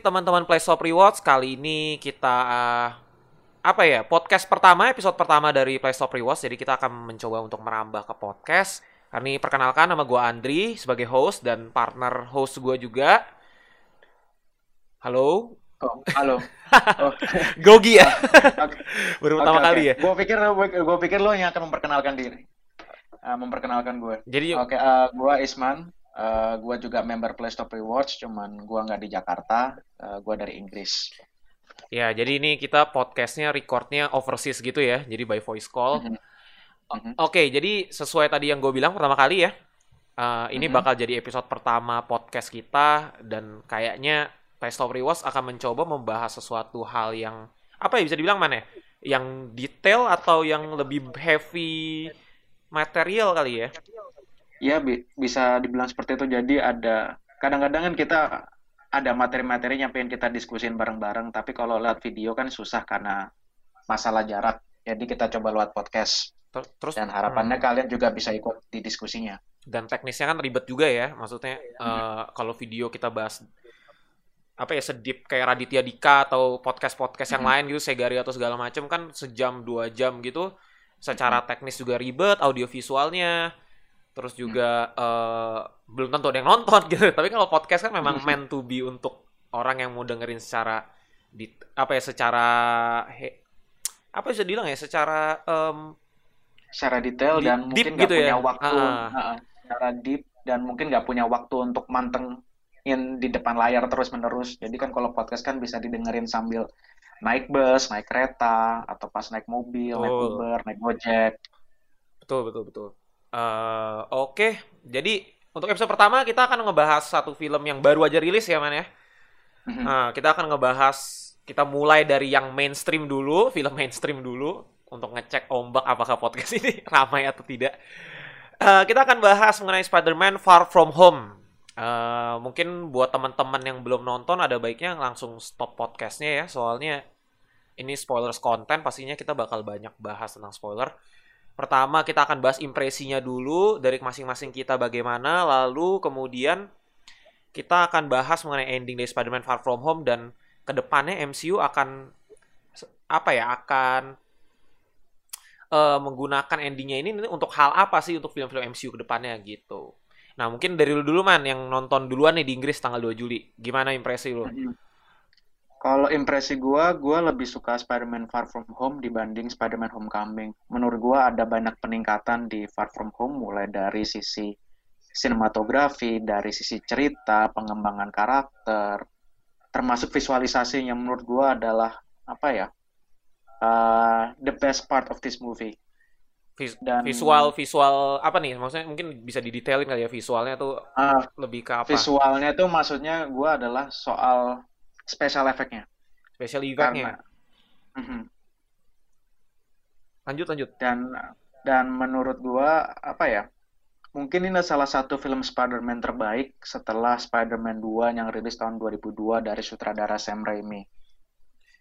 teman-teman PlayStop Rewards, kali ini kita uh, apa ya podcast pertama, episode pertama dari PlayStop Rewards. Jadi kita akan mencoba untuk merambah ke podcast. Ini perkenalkan nama gue Andri sebagai host dan partner host gue juga. Halo. Oh, halo. Oh. Gogi ya. Oke. Baru pertama Oke, kali oke. ya. Gue pikir gue pikir lo yang akan memperkenalkan diri. Ah, memperkenalkan gue. Jadi Oke, eh, gue Isman. Eh, gue juga member PlayStop Rewards, cuman gue nggak di Jakarta. Eh, gue dari Inggris. ya jadi ini kita podcastnya recordnya overseas gitu ya. Jadi by voice call. Mhm. Mhm. Oke, jadi sesuai tadi yang gue bilang pertama kali ya, eh, ini Mhm. bakal jadi episode pertama podcast kita dan kayaknya Stop Rewards akan mencoba membahas sesuatu hal yang apa ya bisa dibilang mana? ya? Yang detail atau yang lebih heavy material kali ya? Ya, bi- bisa dibilang seperti itu. Jadi ada kadang-kadang kan kita ada materi-materi yang pengen kita diskusin bareng-bareng, tapi kalau lewat video kan susah karena masalah jarak. Jadi kita coba lewat podcast. Ter- Terus Dan harapannya kalian juga bisa ikut di diskusinya. dan teknisnya kan ribet juga ya, maksudnya eh, kalau video kita bahas apa ya sedip kayak Raditya Dika atau podcast-podcast yang Mhm. lain gitu, Segari atau segala macam kan sejam dua jam gitu, secara teknis juga ribet, audio visualnya, terus juga eh, belum tentu ada yang nonton gitu. Tapi kalau podcast kan memang Mhm. meant to be untuk orang yang mau dengerin secara di apa ya secara he- apa bisa dibilang ya secara em, secara detail Deep- dan deep mungkin nggak gitu punya ya. waktu Ah. uh, secara deep dan mungkin nggak punya waktu untuk mantengin di depan layar terus menerus jadi kan kalau podcast kan bisa didengerin sambil naik bus naik kereta atau pas naik mobil naik Betul. Uber naik Gojek Betul, betul, betul. Eh, Oke, jadi untuk episode pertama kita akan ngebahas satu film yang baru aja rilis ya, Man ya. Nah, kita akan ngebahas, kita mulai dari yang mainstream dulu, film mainstream dulu, untuk ngecek ombak apakah podcast ini ramai atau tidak. Eh, kita akan bahas mengenai Spider-Man Far From Home. Eh, mungkin buat teman-teman yang belum nonton, ada baiknya langsung stop podcastnya ya, soalnya ini spoilers konten, pastinya kita bakal banyak bahas tentang spoiler. Pertama kita akan bahas impresinya dulu dari masing-masing kita bagaimana, lalu kemudian kita akan bahas mengenai ending dari Spider-Man Far From Home dan ke depannya MCU akan apa ya akan eh, menggunakan endingnya ini untuk hal apa sih untuk film-film MCU ke depannya gitu. Nah mungkin dari lu dulu man yang nonton duluan nih di Inggris tanggal 2 Juli, gimana impresi lu? Kalau impresi gua, gua lebih suka Spider-Man Far From Home dibanding Spider-Man Homecoming. Menurut gua ada banyak peningkatan di Far From Home, mulai dari sisi sinematografi, dari sisi cerita, pengembangan karakter, termasuk visualisasi yang menurut gua adalah apa ya, uh, the best part of this movie. Vis- Dan- Visual visual apa nih? Maksudnya mungkin bisa didetailin kali ya visualnya tuh Uh, lebih ke apa? visualnya tuh maksudnya gua adalah soal special effect-nya. Special effect-nya. Karena, Mhm. Lanjut lanjut. dan dan menurut gua apa ya mungkin ini salah satu film Spider-Man terbaik setelah Spider-Man 2 yang rilis tahun 2002 dari sutradara Sam Raimi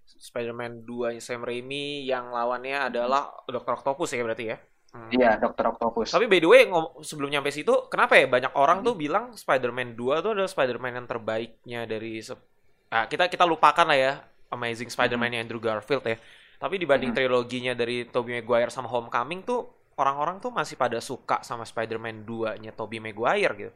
Spider-Man 2 Sam Raimi yang lawannya adalah Dr. Octopus ya berarti ya. Hmm. iya Dr. Octopus Tapi by the way sebelum nyampe situ kenapa ya banyak orang tuh bilang Spider-Man 2 tuh adalah Spider-Man yang terbaiknya dari se- ah, kita kita lupakan lah ya Amazing Spider-Man Andrew Garfield ya. Tapi dibanding Mhm. triloginya dari Tobey Maguire sama Homecoming tuh orang-orang tuh masih pada suka sama Spider-Man 2-nya Tobey Maguire gitu.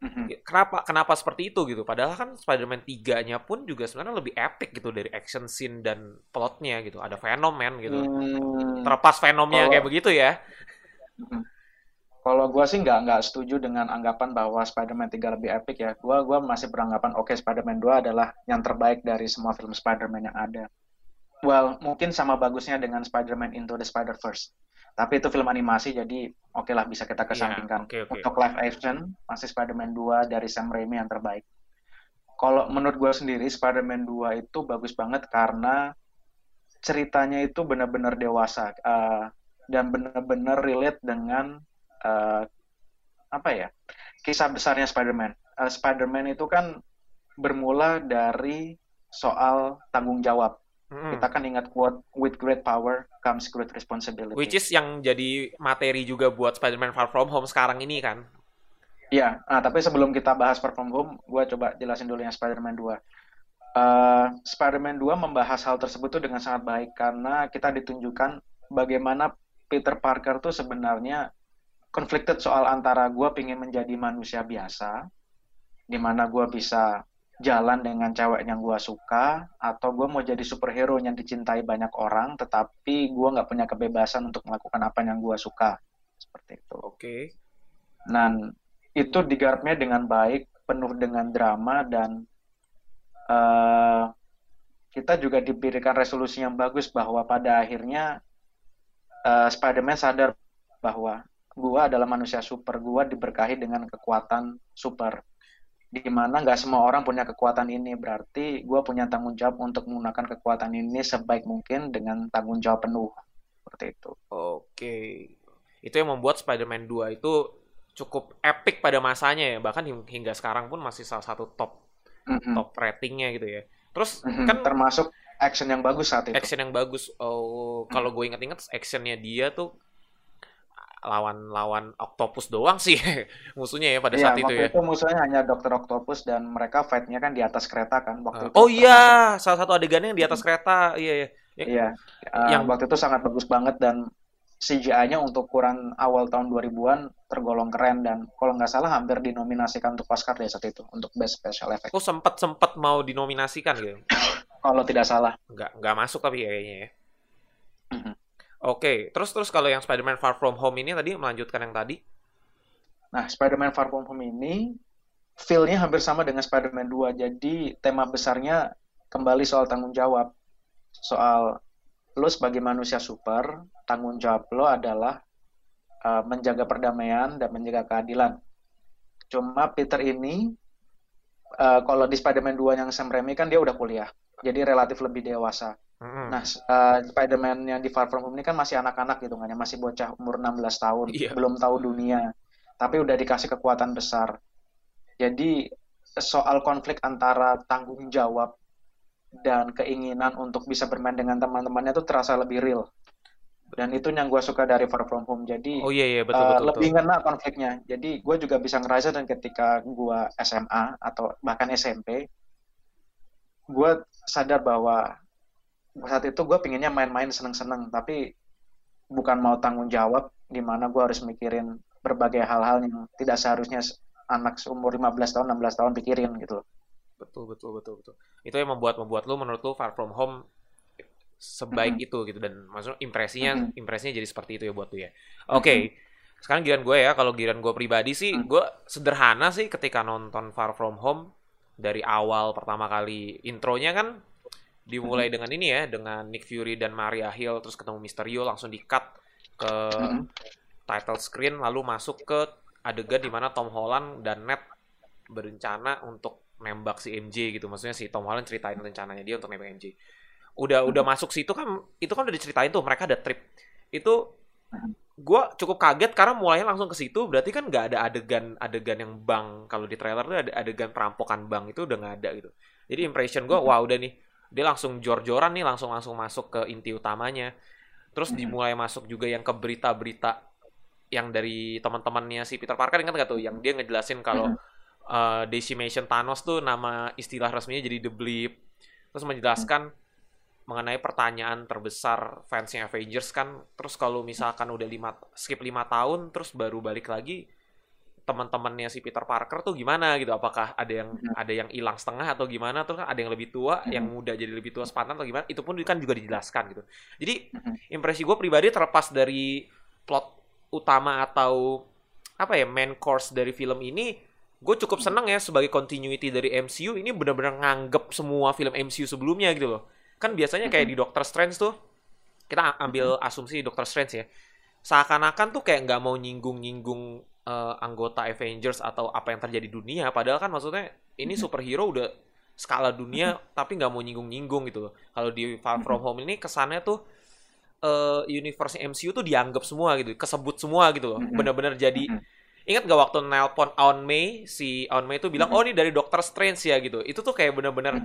Mhm. Kenapa kenapa seperti itu gitu? Padahal kan Spider-Man 3-nya pun juga sebenarnya lebih epic gitu dari action scene dan plotnya gitu. Ada Venom man gitu. Hmm, Terlepas Venomnya Kalau- kayak begitu ya. Kalau gua sih nggak nggak setuju dengan anggapan bahwa Spider-Man 3 lebih epic ya. Gua gua masih beranggapan oke Spider-Man 2 adalah yang terbaik dari semua film Spider-Man yang ada. Well mungkin sama bagusnya dengan Spider-Man Into the Spider-Verse. Tapi itu film animasi jadi oke lah bisa kita kesampingkan. Iya, oke, oke. untuk live action masih Spider-Man 2 dari Sam Raimi yang terbaik. Kalau menurut gue sendiri Spider-Man 2 itu bagus banget karena ceritanya itu benar-benar dewasa eh, dan benar-benar relate dengan eh, apa ya kisah besarnya Spider-Man. Eh, Spider-Man itu kan bermula dari soal tanggung jawab. Mm-mm. Kita kan ingat quote with great power comes great responsibility. Which is yang jadi materi juga buat Spider-Man Far From Home sekarang ini kan. Iya, nah, tapi sebelum kita bahas Far From Home, gue coba jelasin dulu yang Spider-Man 2. uh, Spider-Man 2 membahas hal tersebut tuh dengan sangat baik karena kita ditunjukkan bagaimana Peter Parker tuh sebenarnya conflicted soal antara gue pingin menjadi manusia biasa, di mana gue bisa jalan dengan cewek yang gue suka, atau gue mau jadi superhero yang dicintai banyak orang, tetapi gue nggak punya kebebasan untuk melakukan apa yang gue suka, seperti itu. Oke. Okay. Dan itu digarapnya dengan baik, penuh dengan drama dan uh, kita juga diberikan resolusi yang bagus bahwa pada akhirnya uh, Spider-Man sadar bahwa gua adalah manusia super, gua diberkahi dengan kekuatan super. Di mana nggak semua orang punya kekuatan ini, berarti gua punya tanggung jawab untuk menggunakan kekuatan ini sebaik mungkin dengan tanggung jawab penuh. Seperti itu. Oke. Itu yang membuat Spider-Man 2 itu cukup epic pada masanya ya, bahkan hingga sekarang pun masih salah satu top mm-hmm. top ratingnya gitu ya. Terus mm-hmm. kan termasuk action yang bagus saat itu. Action yang bagus. Oh, mm. kalau gue inget-inget actionnya dia tuh lawan-lawan Octopus doang sih musuhnya ya pada iya, saat itu ya. itu musuhnya hanya Dokter Octopus dan mereka fightnya kan di atas kereta kan waktu uh, itu. Oh iya, salah satu adegannya yang di atas kereta. Iya iya. Iya. Uh, yang waktu itu sangat bagus banget dan CGI-nya untuk ukuran awal tahun 2000-an tergolong keren dan kalau nggak salah hampir dinominasikan untuk Oscar deh saat itu untuk Best Special Effect. Oh sempat sempat mau dinominasikan gitu? kalau tidak salah. Nggak nggak masuk tapi kayaknya ya. Oke, terus terus kalau yang Spider-Man Far From Home ini tadi melanjutkan yang tadi? Nah, Spider-Man Far From Home ini feel-nya hampir sama dengan Spider-Man 2. Jadi tema besarnya kembali soal tanggung jawab. Soal lo sebagai manusia super, tanggung jawab lo adalah uh, menjaga perdamaian dan menjaga keadilan. Cuma Peter ini, uh, kalau di Spider-Man 2 yang Sam Raimi kan dia udah kuliah, jadi relatif lebih dewasa. Mm-hmm. Nah, uh, Spider-Man yang di Far From Home ini kan masih anak-anak gitu kan ya, masih bocah umur 16 tahun, yeah. belum tahu dunia, tapi udah dikasih kekuatan besar. Jadi soal konflik antara tanggung jawab dan keinginan untuk bisa bermain dengan teman-temannya tuh terasa lebih real dan itu yang gue suka dari Far From Home jadi oh iya iya betul, uh, betul lebih ngena konfliknya jadi gue juga bisa ngerasain dan ketika gue SMA atau bahkan SMP gue sadar bahwa saat itu gue pinginnya main-main seneng-seneng tapi bukan mau tanggung jawab di mana gue harus mikirin berbagai hal-hal yang tidak seharusnya anak umur 15 tahun 16 tahun pikirin gitu betul betul betul betul itu yang membuat membuat lu menurut lu Far From Home sebaik mm -hmm. itu gitu dan maksudnya impresinya mm -hmm. impresinya jadi seperti itu ya buat lu ya oke okay. mm -hmm. sekarang giliran gue ya kalau giliran gue pribadi sih mm -hmm. gue sederhana sih ketika nonton Far From Home dari awal pertama kali intronya kan dimulai mm -hmm. dengan ini ya dengan Nick Fury dan Maria Hill terus ketemu Mysterio langsung di cut ke mm -hmm. title screen lalu masuk ke adegan di mana Tom Holland dan Ned berencana untuk nembak si MJ gitu. Maksudnya si Tom Holland ceritain rencananya dia untuk nembak MJ udah udah masuk situ kan itu kan udah diceritain tuh mereka ada trip. Itu gue cukup kaget karena mulainya langsung ke situ berarti kan nggak ada adegan adegan yang bank kalau di trailer tuh ada adegan perampokan bank itu udah nggak ada gitu. Jadi impression gue wah udah nih dia langsung jor-joran nih langsung langsung masuk ke inti utamanya terus dimulai masuk juga yang ke berita-berita yang dari teman-temannya si Peter Parker kan nggak tuh yang dia ngejelasin kalau uh, decimation Thanos tuh nama istilah resminya jadi The Blip. Terus menjelaskan mengenai pertanyaan terbesar fansnya Avengers kan. Terus kalau misalkan udah lima, skip lima tahun, terus baru balik lagi, teman-temannya si Peter Parker tuh gimana gitu? Apakah ada yang ada yang hilang setengah atau gimana? Terus kan ada yang lebih tua, yang muda jadi lebih tua sepantan atau gimana? Itu pun kan juga dijelaskan gitu. Jadi impresi gue pribadi terlepas dari plot utama atau apa ya main course dari film ini gue cukup seneng ya sebagai continuity dari MCU ini benar-benar nganggep semua film MCU sebelumnya gitu loh kan biasanya kayak di Doctor Strange tuh kita ambil asumsi Doctor Strange ya seakan-akan tuh kayak nggak mau nyinggung-nyinggung uh, anggota Avengers atau apa yang terjadi di dunia padahal kan maksudnya ini superhero udah skala dunia tapi nggak mau nyinggung-nyinggung gitu loh. Kalau di Far From Home ini kesannya tuh uh, universe MCU tuh dianggap semua gitu kesebut semua gitu loh. Bener-bener jadi Ingat gak waktu nelpon On May, si On May itu bilang, oh ini dari Doctor Strange ya gitu. Itu tuh kayak bener-bener.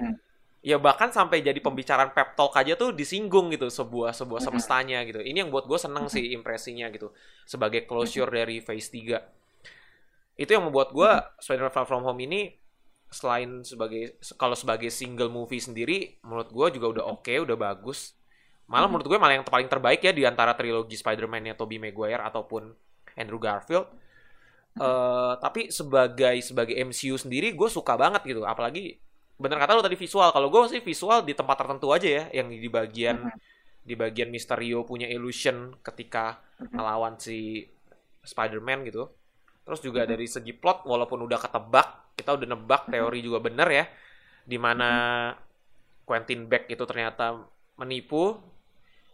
Ya bahkan sampai jadi pembicaraan pep talk aja tuh disinggung gitu sebuah sebuah semestanya gitu. Ini yang buat gue seneng sih impresinya gitu. Sebagai closure dari Phase 3. Itu yang membuat gue Spider-Man Far From Home ini selain sebagai kalau sebagai single movie sendiri menurut gue juga udah oke okay, udah bagus. Malah menurut gue malah yang paling terbaik ya di antara trilogi Spider-Man-nya Tobey Maguire ataupun Andrew Garfield. Eh, tapi sebagai sebagai MCU sendiri gue suka banget gitu. Apalagi bener kata lo tadi visual kalau gue sih visual di tempat tertentu aja ya yang di bagian Mhm. di bagian Mysterio punya illusion ketika melawan si Spider-Man gitu. Terus juga Mhm. dari segi plot walaupun udah ketebak, kita udah nebak teori juga bener ya di mana Quentin Beck itu ternyata menipu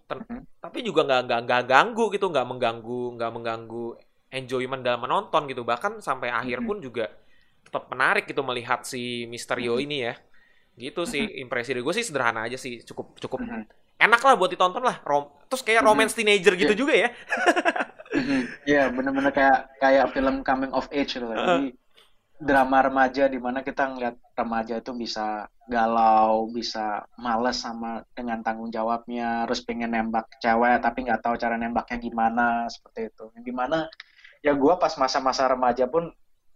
Ter- tapi juga nggak nggak nggak ganggu gitu, nggak mengganggu nggak mengganggu enjoyment dalam menonton gitu. Bahkan sampai akhir pun juga tetap menarik gitu melihat si Mysterio Mhm. ini ya. Gitu sih impresi dari gue sih sederhana aja sih, cukup cukup Mhm. enak lah buat ditonton lah. Rom terus kayak romance teenager gitu juga ya. Iya, bener-bener kayak kayak film coming of age gitu. Jadi drama remaja di mana kita ngeliat remaja itu bisa galau, bisa males sama dengan tanggung jawabnya, terus pengen nembak cewek tapi nggak tahu cara nembaknya gimana, seperti itu. Yang di mana ya gue pas masa-masa remaja pun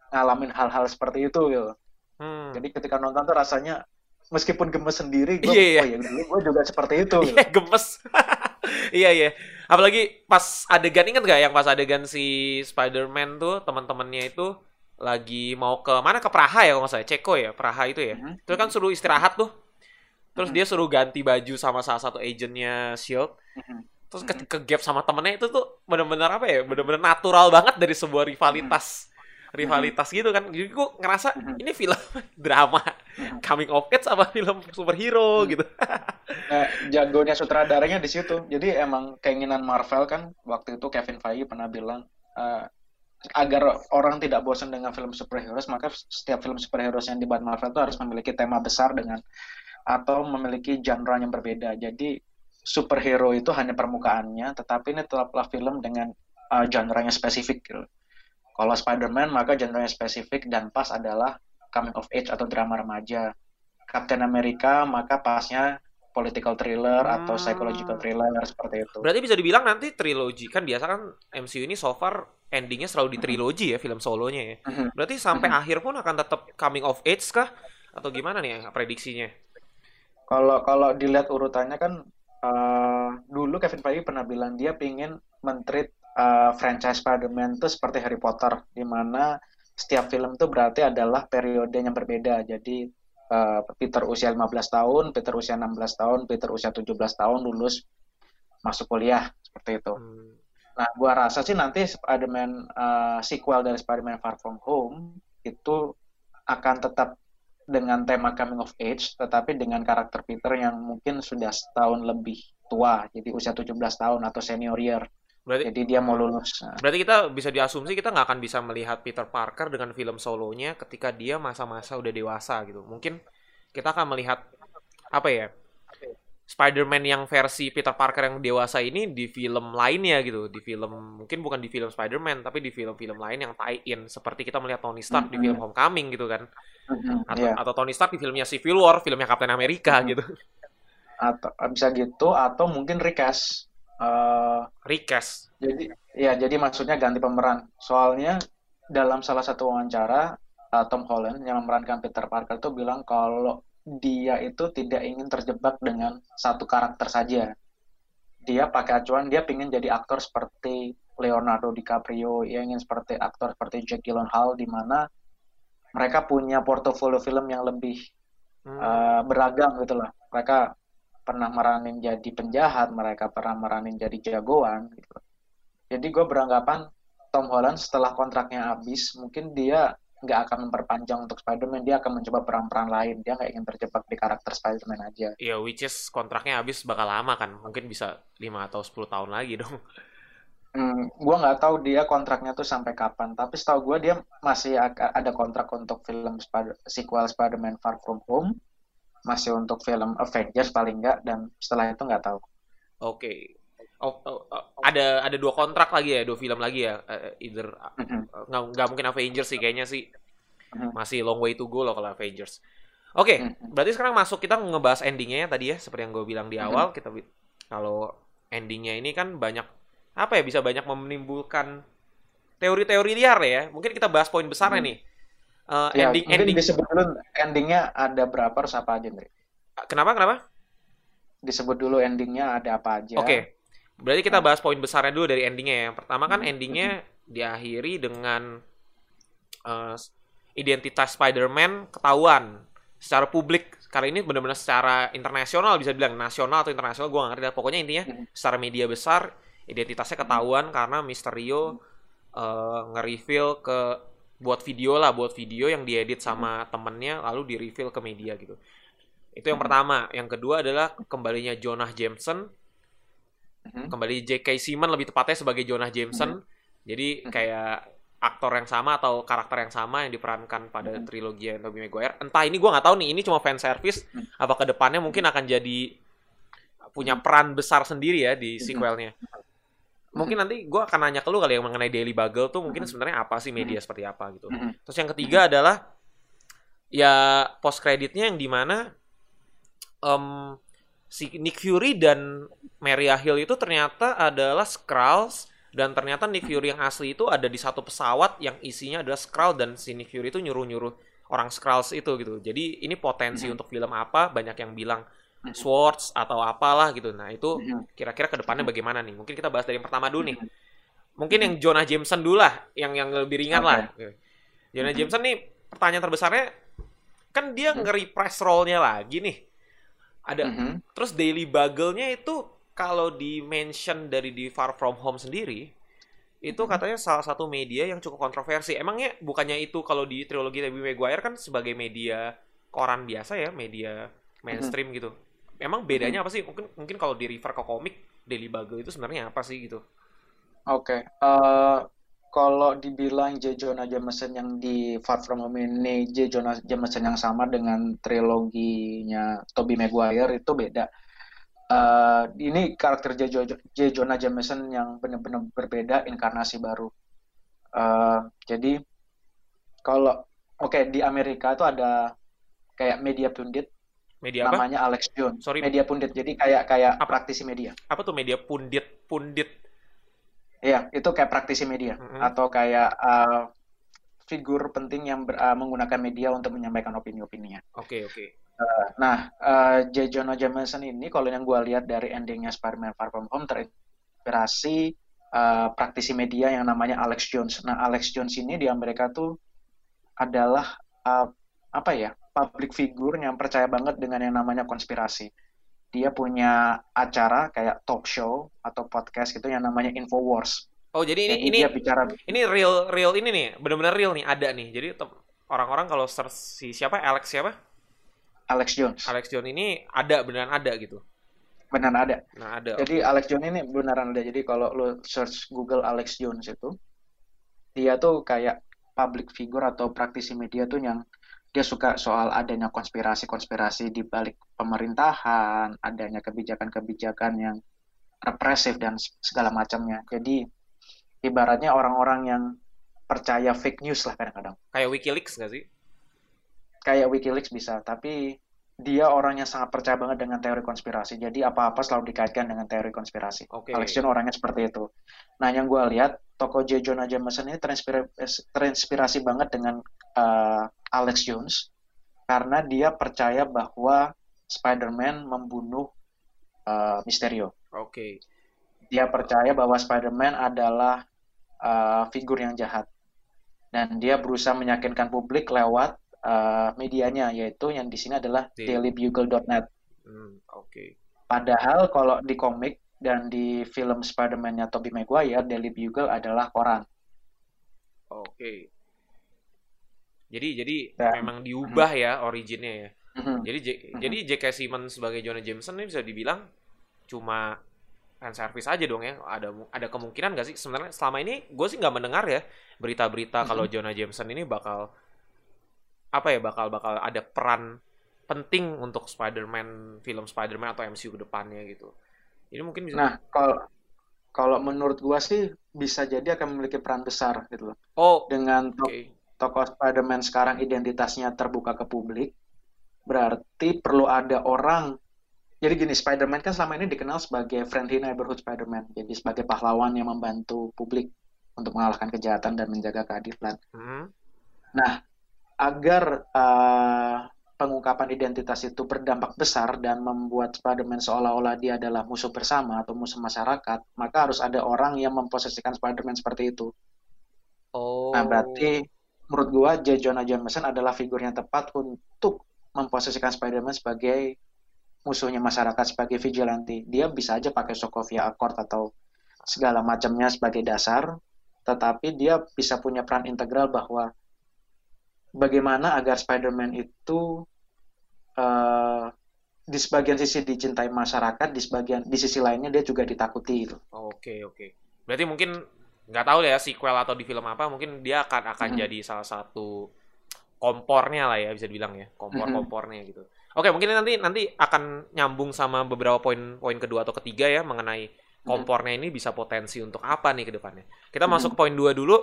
ngalamin hal-hal seperti itu gitu. Hmm. Jadi ketika nonton tuh rasanya meskipun gemes sendiri, gue Iya, iya. oh ya dulu gue juga seperti itu. gitu. Iya gemes. iya iya. Apalagi pas adegan inget gak yang pas adegan si Spider-Man tuh teman-temannya itu lagi mau ke mana ke Praha ya kalau nggak salah Ceko ya Praha itu ya. Mhm. Terus kan suruh istirahat tuh. Terus Mhm. dia suruh ganti baju sama salah satu agentnya Shield. Mhm. Terus ke, ke gap sama temennya itu tuh bener-bener apa ya? Bener-bener natural banget dari sebuah rivalitas. Rivalitas gitu kan. Jadi gue ngerasa Mhm. ini film drama Mhm. coming of age apa film superhero Hmm. gitu. Nah, jagonya sutradaranya di situ. Jadi emang keinginan Marvel kan waktu itu Kevin Feige pernah bilang eh, agar orang tidak bosan dengan film superhero, maka setiap film superhero yang dibuat Marvel itu harus memiliki tema besar dengan atau memiliki genre yang berbeda. Jadi superhero itu hanya permukaannya, tetapi ini tetaplah film dengan uh, genre-nya spesifik gitu. Kalau Spider-Man maka genre-nya spesifik dan pas adalah coming of age atau drama remaja. Captain America maka pasnya political thriller atau Hmm. psychological thriller seperti itu. Berarti bisa dibilang nanti trilogi kan biasa kan MCU ini so far endingnya selalu di trilogi ya film solonya ya. Mhm. Berarti sampai Mhm. akhir pun akan tetap coming of age kah atau gimana nih ya prediksinya? Kalau kalau dilihat urutannya kan eh, dulu Kevin Feige pernah bilang dia pingin mentreat eh, franchise Spider-Man itu seperti Harry Potter di mana setiap film itu berarti adalah periode yang berbeda. Jadi eh, Peter usia 15 tahun, Peter usia 16 tahun, Peter usia 17 tahun lulus masuk kuliah seperti itu. Hmm. Nah, gua rasa sih nanti Spider-Man eh, sequel dari Spider-Man Far From Home itu akan tetap dengan tema coming of age, tetapi dengan karakter Peter yang mungkin sudah setahun lebih tua, jadi usia 17 tahun atau senior year. Berarti Jadi dia mau lulus. Nah, berarti kita bisa diasumsi kita nggak akan bisa melihat Peter Parker dengan film solonya ketika dia masa-masa udah dewasa gitu. Mungkin kita akan melihat apa ya? Spider-Man yang versi Peter Parker yang dewasa ini di film lainnya gitu, di film mungkin bukan di film Spider-Man tapi di film-film lain yang tie-in seperti kita melihat Tony Stark di Mhm. film Homecoming gitu kan. mhm, Atau, iya. atau Tony Stark di filmnya Civil War, filmnya Captain America Mhm. gitu. Atau bisa gitu atau mungkin recast. Eh, Recast. Jadi ya jadi maksudnya ganti pemeran. Soalnya dalam salah satu wawancara uh, Tom Holland yang memerankan Peter Parker tuh bilang kalau dia itu tidak ingin terjebak dengan satu karakter saja. Dia pakai acuan dia ingin jadi aktor seperti Leonardo DiCaprio, ia ingin seperti aktor seperti Jake Gyllenhaal di mana mereka punya portofolio film yang lebih Hmm. uh, beragam gitu loh. Mereka pernah meranin jadi penjahat, mereka pernah meranin jadi jagoan gitu. Jadi gue beranggapan Tom Holland setelah kontraknya habis, mungkin dia nggak akan memperpanjang untuk Spider-Man, dia akan mencoba peran-peran lain. Dia nggak ingin terjebak di karakter Spider-Man aja. Iya, which is kontraknya habis bakal lama kan. Mungkin bisa 5 atau 10 tahun lagi dong. Hmm, gue nggak tahu dia kontraknya tuh sampai kapan, tapi setahu gue dia masih ada kontrak untuk film Spider- sequel Spider-Man Far From Home, masih untuk film Avengers paling nggak, dan setelah itu nggak tahu. Oke. Oh, oh, oh, ada ada dua kontrak lagi ya, dua film lagi ya. Eh, either Mhm. nggak nggak mungkin Avengers sih kayaknya sih masih long way to go loh kalau Avengers. Oke, Mhm. berarti sekarang masuk kita ngebahas endingnya ya tadi ya, seperti yang gue bilang di awal kita kalau endingnya ini kan banyak apa ya bisa banyak menimbulkan teori-teori liar ya. Mungkin kita bahas poin besarnya nih. Uh, Ya, ending mungkin ending disebut dulu endingnya ada berapa harus apa aja, Ndre? kenapa kenapa? Disebut dulu endingnya ada apa aja. Oke. Berarti kita Nah. bahas poin besarnya dulu dari endingnya ya. Yang pertama kan Mhm, endingnya diakhiri dengan eh, identitas Spider-Man ketahuan secara publik. Kali ini benar-benar secara internasional bisa bilang nasional atau internasional gue gak ngerti. Pokoknya intinya Mhm. secara media besar identitasnya ketahuan karena Mysterio eh, nge-reveal ke buat video lah, buat video yang diedit sama temennya lalu di-reveal ke media gitu. Itu yang Mhm. pertama. Yang kedua adalah kembalinya Jonah Jameson Mhm. kembali J.K. Simmons lebih tepatnya sebagai Jonah Jameson. Jadi Mhm. kayak aktor yang sama atau karakter yang sama yang diperankan pada trilogi yang Tobey Maguire. Entah ini gua nggak tahu nih, ini cuma fan service. Apa ke depannya mungkin akan jadi punya peran besar sendiri ya di sequelnya. Mungkin nanti gua akan nanya ke lu kali yang mengenai Daily Bugle tuh mungkin sebenarnya apa sih media seperti apa gitu. Terus yang ketiga adalah ya post kreditnya yang di mana em, si Nick Fury dan Maria Hill itu ternyata adalah Skrulls dan ternyata Nick Fury yang asli itu ada di satu pesawat yang isinya adalah Skrull dan si Nick Fury itu nyuruh-nyuruh orang Skrulls itu gitu. Jadi ini potensi untuk film apa? Banyak yang bilang. Swords atau apalah gitu. Nah, itu Mhm. kira-kira ke depannya bagaimana nih? Mungkin kita bahas dari yang pertama dulu nih. Mhm. Mungkin yang Jonah Jameson dulu lah, yang yang lebih ringan Oke. lah. Jonah. Jameson nih pertanyaan terbesarnya kan dia nge-repress role-nya lagi nih. Ada terus Daily Bugle-nya itu kalau di mention dari di Far From Home sendiri itu katanya salah satu media yang cukup kontroversi. Emangnya bukannya itu kalau di trilogi Tobey Maguire kan sebagai media koran biasa ya, media mainstream gitu. Emang bedanya apa sih? Mungkin mungkin kalau di refer ke komik Daily Bugle itu sebenarnya apa sih gitu? Oke, eh, kalau dibilang J. Jonah Jameson yang di Far From Home ini J. Jonah Jameson yang sama dengan triloginya Tobey Maguire itu beda. Eh, ini karakter J. Jo- J. Jonah Jameson yang benar-benar berbeda, inkarnasi baru. Eh, jadi kalau oke di Amerika itu ada kayak media pundit Media apa? namanya Alex Jones. Sorry. Media pundit. Jadi kayak kayak Apa? praktisi media. Apa tuh media pundit pundit? Iya, itu kayak praktisi media Mhm. atau kayak uh, figur penting yang ber- uh, menggunakan media untuk menyampaikan opini-opininya. Oke, oke. Nah, uh, J. Jonah Jameson ini kalau yang gue lihat dari endingnya Spider-Man Far From Home terinspirasi uh, praktisi media yang namanya Alex Jones. Nah, Alex Jones ini di Amerika tuh adalah uh, apa ya public figure yang percaya banget dengan yang namanya konspirasi. Dia punya acara kayak talk show atau podcast gitu yang namanya Infowars. Oh, jadi ini Jadi ini dia bicara ini real real ini nih, benar-benar real nih ada nih. Jadi orang-orang kalau search si siapa Alex siapa? Alex Jones. Alex Jones ini ada beneran ada gitu. Benar ada. Nah, ada. Jadi Alex Jones ini beneran ada. Jadi kalau lo search Google Alex Jones itu, dia tuh kayak public figure atau praktisi media tuh yang dia suka soal adanya konspirasi-konspirasi di balik pemerintahan, adanya kebijakan-kebijakan yang represif dan segala macamnya. Jadi ibaratnya orang-orang yang percaya fake news lah kadang-kadang. Kayak WikiLeaks nggak sih? Kayak WikiLeaks bisa, tapi dia orang yang sangat percaya banget dengan teori konspirasi. Jadi apa-apa selalu dikaitkan dengan teori konspirasi. Oke. Alex Jones orangnya seperti itu. Nah, yang gue lihat, toko J. Jonah Jameson ini terinspirasi, terinspirasi banget dengan uh, Alex Jones karena dia percaya bahwa Spider-Man membunuh uh, Mysterio. Oke. Dia percaya bahwa Spider-Man adalah uh, figur yang jahat. Dan dia berusaha meyakinkan publik lewat uh, medianya, yaitu yang di sini adalah Di- dailybugle.net. Hmm, oke. Padahal kalau di komik dan di film Spider-Man-nya Tobey Maguire, Daily Bugle adalah koran. Oke. Jadi jadi Dan- memang diubah ya originnya ya. Mhm. Jadi J- Mhm. jadi J.K. Simmons sebagai Jonah Jameson ini bisa dibilang cuma fan service aja dong ya. Ada ada kemungkinan nggak sih sebenarnya selama ini gue sih nggak mendengar ya berita-berita kalau Jonah Jameson ini bakal apa ya bakal bakal ada peran penting untuk Spider-Man film Spider-Man atau MCU ke depannya gitu. Ini mungkin bisa Nah, kalau kalau menurut gua sih bisa jadi akan memiliki peran besar gitu loh. Oh, Dengan oke. Tokoh Spider-Man sekarang identitasnya terbuka ke publik, berarti perlu ada orang. Jadi gini, Spider-Man kan selama ini dikenal sebagai friendly neighborhood Spider-Man. Jadi sebagai pahlawan yang membantu publik untuk mengalahkan kejahatan dan menjaga keadilan. Hmm. Nah, agar uh, pengungkapan identitas itu berdampak besar dan membuat Spider-Man seolah-olah dia adalah musuh bersama atau musuh masyarakat, maka harus ada orang yang memposisikan Spider-Man seperti itu. Oh. Nah, berarti menurut gua J. Jonah Jameson adalah figur yang tepat untuk memposisikan Spider-Man sebagai musuhnya masyarakat sebagai vigilante. Dia bisa aja pakai Sokovia Accord atau segala macamnya sebagai dasar, tetapi dia bisa punya peran integral bahwa bagaimana agar Spider-Man itu uh, di sebagian sisi dicintai masyarakat, di sebagian di sisi lainnya dia juga ditakuti itu. Oke oke. Berarti mungkin nggak tahu ya sequel atau di film apa, mungkin dia akan akan -hmm. jadi salah satu kompornya lah ya bisa dibilang ya, kompor-kompornya gitu. Oke mungkin nanti nanti akan nyambung sama beberapa poin-poin kedua atau ketiga ya mengenai kompornya ini bisa potensi untuk apa nih ke depannya. Kita masuk ke poin dua dulu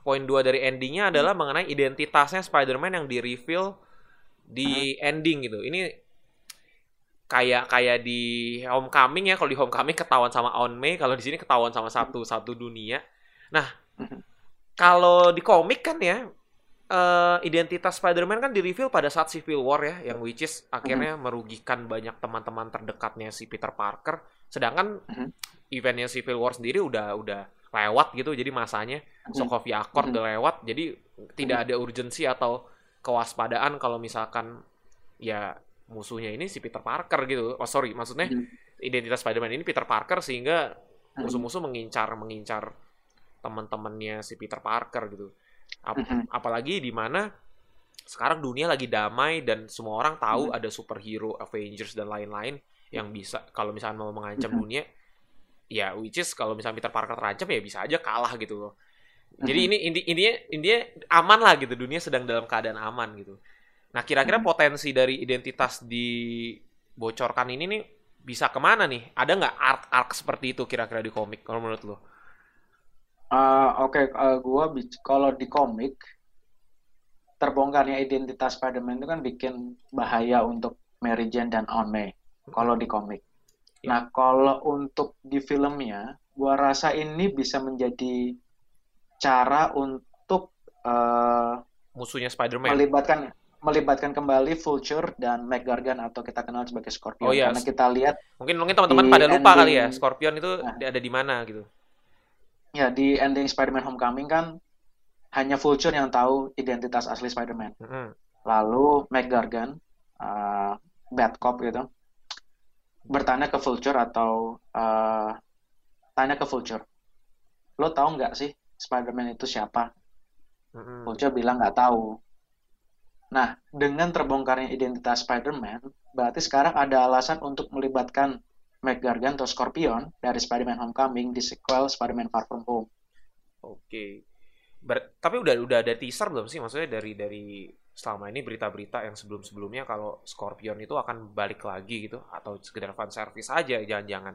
poin dua dari endingnya adalah mengenai identitasnya Spider-Man yang di uh-huh. ending gitu. Ini kayak kayak di Homecoming ya, kalau di Homecoming ketahuan sama On May, kalau di sini ketahuan sama satu satu dunia. Nah, kalau di komik kan ya uh, identitas Spider-Man kan di-reveal pada saat Civil War ya, yang which is akhirnya merugikan banyak teman-teman terdekatnya si Peter Parker. Sedangkan eventnya Civil War sendiri udah udah lewat gitu jadi masanya hmm. Sokovia Accord hmm. udah lewat jadi tidak hmm. ada urgensi atau kewaspadaan kalau misalkan ya musuhnya ini si Peter Parker gitu. Oh sorry maksudnya identitas Spider-Man ini Peter Parker sehingga musuh-musuh mengincar mengincar teman-temannya si Peter Parker gitu. Ap apalagi di mana sekarang dunia lagi damai dan semua orang tahu ada superhero Avengers dan lain-lain yang bisa kalau misalnya mau mengancam dunia ya which is kalau misalnya Peter Parker terancam ya bisa aja kalah gitu loh. Jadi ini inti intinya intinya aman lah gitu dunia sedang dalam keadaan aman gitu. Nah kira-kira potensi dari identitas dibocorkan ini nih bisa ke mana nih? Ada nggak arc arc seperti itu kira-kira di komik kalau menurut lo? Uh, Oke, okay. uh, gua kalau di komik terbongkarnya identitas Spider-Man itu kan bikin bahaya untuk Mary Jane dan Aunt May. Kalau di komik. Ya. Nah, kalau untuk di filmnya, gua rasa ini bisa menjadi cara untuk uh, musuhnya Spider-Man melibatkan melibatkan kembali Vulture dan Meg Gargan atau kita kenal sebagai Scorpion oh, iya. karena kita lihat mungkin mungkin teman-teman pada lupa ending, kali ya Scorpion itu nah, ada di mana gitu ya di ending Spider-Man Homecoming kan hanya Vulture yang tahu identitas asli Spider-Man mm -hmm. lalu Meg Gargan uh, bad cop gitu bertanya ke Vulture atau uh, tanya ke Vulture, lo tahu nggak sih Spider-Man itu siapa? Mm-hmm. Vulture bilang nggak tahu. Nah, dengan terbongkarnya identitas Spider-Man, berarti sekarang ada alasan untuk melibatkan Meg Gargan atau Scorpion dari Spider-Man Homecoming di sequel Spider-Man Far From Home. Oke. Ber tapi udah udah ada teaser belum sih? Maksudnya dari dari selama ini berita-berita yang sebelum-sebelumnya kalau Scorpion itu akan balik lagi gitu? Atau sekedar fan service aja jangan-jangan?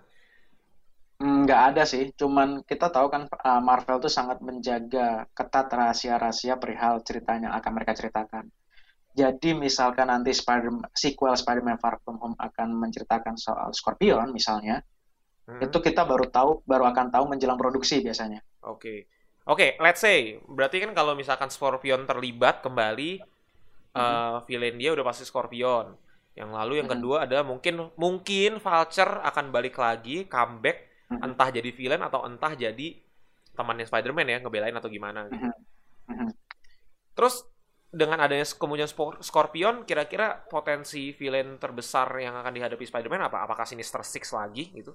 Nggak ada sih. Cuman kita tahu kan uh, Marvel tuh sangat menjaga ketat rahasia-rahasia perihal ceritanya akan mereka ceritakan jadi misalkan nanti Spider sequel Spider-Man Far From Home akan menceritakan soal Scorpion misalnya hmm. itu kita baru tahu baru akan tahu menjelang produksi biasanya oke okay. oke okay, let's say berarti kan kalau misalkan Scorpion terlibat kembali uh, villain dia udah pasti Scorpion. Yang lalu yang kedua ada mungkin mungkin Vulture akan balik lagi comeback entah jadi villain atau entah jadi temannya Spider-Man ya ngebelain atau gimana gitu. Terus dengan adanya kemunculan Scorpion, kira-kira potensi villain terbesar yang akan dihadapi Spider-Man apa? Apakah Sinister Six lagi gitu?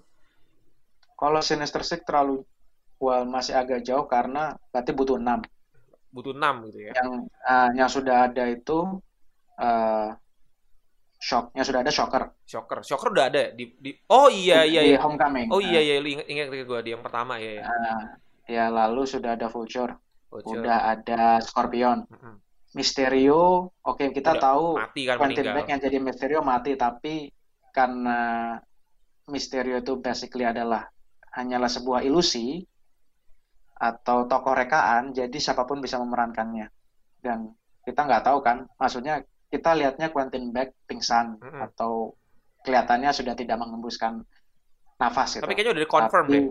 Kalau Sinister Six terlalu well, masih agak jauh karena berarti butuh 6 butuh enam gitu ya. Yang uh, yang sudah ada itu uh, shock, yang sudah ada shocker. Shocker, shocker udah ada di, di oh iya iya di iya. Homecoming. Oh iya iya ingat ingat gue di yang pertama ya. Ya, uh, ya lalu sudah ada Vulture, Vulture. udah ada Scorpion. Mm -hmm. Misterio, oke okay, kita udah tahu mati kan Quentin Beck yang jadi Misterio mati tapi karena Misterio itu basically adalah hanyalah sebuah ilusi, atau tokoh rekaan, jadi siapa pun bisa memerankannya. Dan kita nggak tahu kan, maksudnya kita lihatnya Quentin Beck pingsan mm-hmm. atau kelihatannya sudah tidak mengembuskan nafas gitu. Tapi kayaknya udah dikonfirm deh.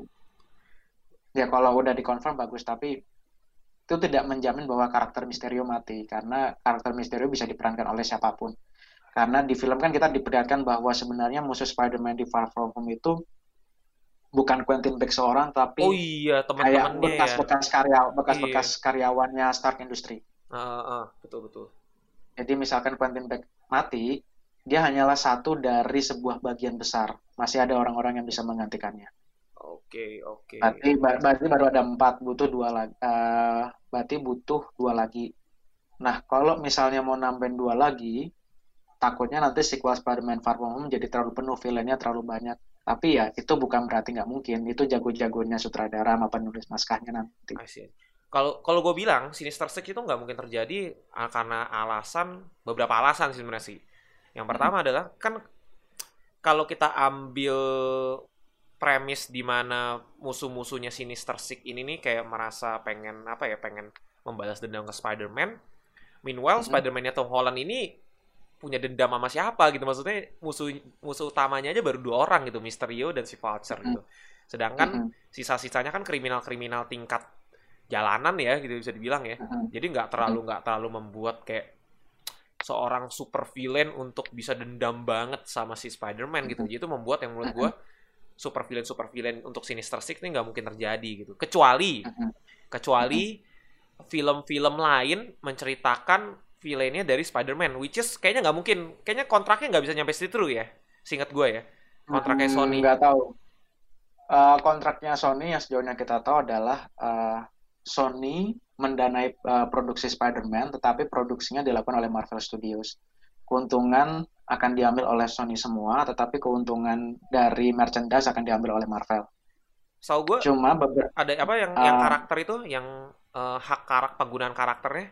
Ya kalau udah dikonfirm bagus, tapi itu tidak menjamin bahwa karakter Misterio mati karena karakter Misterio bisa diperankan oleh siapa pun. Karena di film kan kita diperlihatkan bahwa sebenarnya musuh Spider-Man di Far From Home itu bukan Quentin Beck seorang tapi Oh iya, kayak teman-temannya ya. bekas-bekas karya bekas-bekas Iya. karyawannya Stark Industry. Ah, ah, betul betul. Jadi misalkan Quentin Beck mati, dia hanyalah satu dari sebuah bagian besar. Masih ada orang-orang yang bisa menggantikannya. Oke, oke. Berarti, ba- berarti baru ada empat, butuh dua lagi. eh, berarti butuh dua lagi. Nah, kalau misalnya mau nambahin dua lagi, takutnya nanti sequel Spider-Man Far From Home jadi terlalu penuh, villainnya terlalu banyak. Tapi ya, itu bukan berarti nggak mungkin. Itu jago-jagonya sutradara sama penulis naskahnya nanti. Kalau kalau gue bilang Sinister Six itu nggak mungkin terjadi ah, karena alasan beberapa alasan sih sebenarnya sih. Yang pertama adalah kan kalau kita ambil premis di mana musuh-musuhnya Sinister Six ini nih kayak merasa pengen apa ya pengen membalas dendam ke Spider-Man. Meanwhile Mhm. Spider-Man-nya Tom Holland ini punya dendam sama siapa gitu maksudnya musuh musuh utamanya aja baru dua orang gitu Mysterio dan si Vulture Mhm. gitu. Sedangkan Mm-mm, sisa-sisanya kan kriminal-kriminal tingkat jalanan ya gitu bisa dibilang ya. mm-mm. Jadi nggak terlalu nggak terlalu membuat kayak seorang super villain untuk bisa dendam banget sama si Spider-Man gitu. Jadi itu membuat yang menurut gua super villain super villain untuk Sinister Six ini nggak mungkin terjadi gitu. Kecuali Mhm. kecuali film-film lain menceritakan villainnya dari Spider-Man, which is kayaknya nggak mungkin. Kayaknya kontraknya nggak bisa nyampe situ ya. Singkat gue ya. Kontraknya Hmm, Sony. nggak tahu. Eh, kontraknya Sony yang sejauh yang kita tahu adalah eh, Sony mendanai eh, produksi Spider-Man, tetapi produksinya dilakukan oleh Marvel Studios. Keuntungan akan diambil oleh Sony semua, tetapi keuntungan dari merchandise akan diambil oleh Marvel. Tahu gue Cuma ada apa yang yang Ah. karakter itu yang eh, hak karak penggunaan karakternya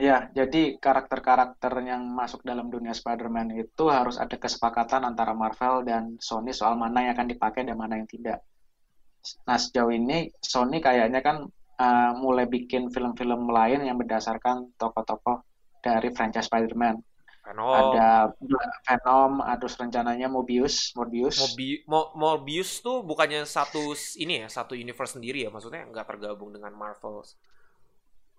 ya, jadi karakter-karakter yang masuk dalam dunia Spider-Man itu harus ada kesepakatan antara Marvel dan Sony soal mana yang akan dipakai dan mana yang tidak. Nah, sejauh ini Sony kayaknya kan uh, mulai bikin film-film lain yang berdasarkan tokoh-tokoh dari franchise Spider-Man. Venom, Ada Venom, terus rencananya Mobius, Morbius. Mobi Mo- Morbius tuh bukannya satu ini ya, satu universe sendiri ya, maksudnya nggak tergabung dengan Marvel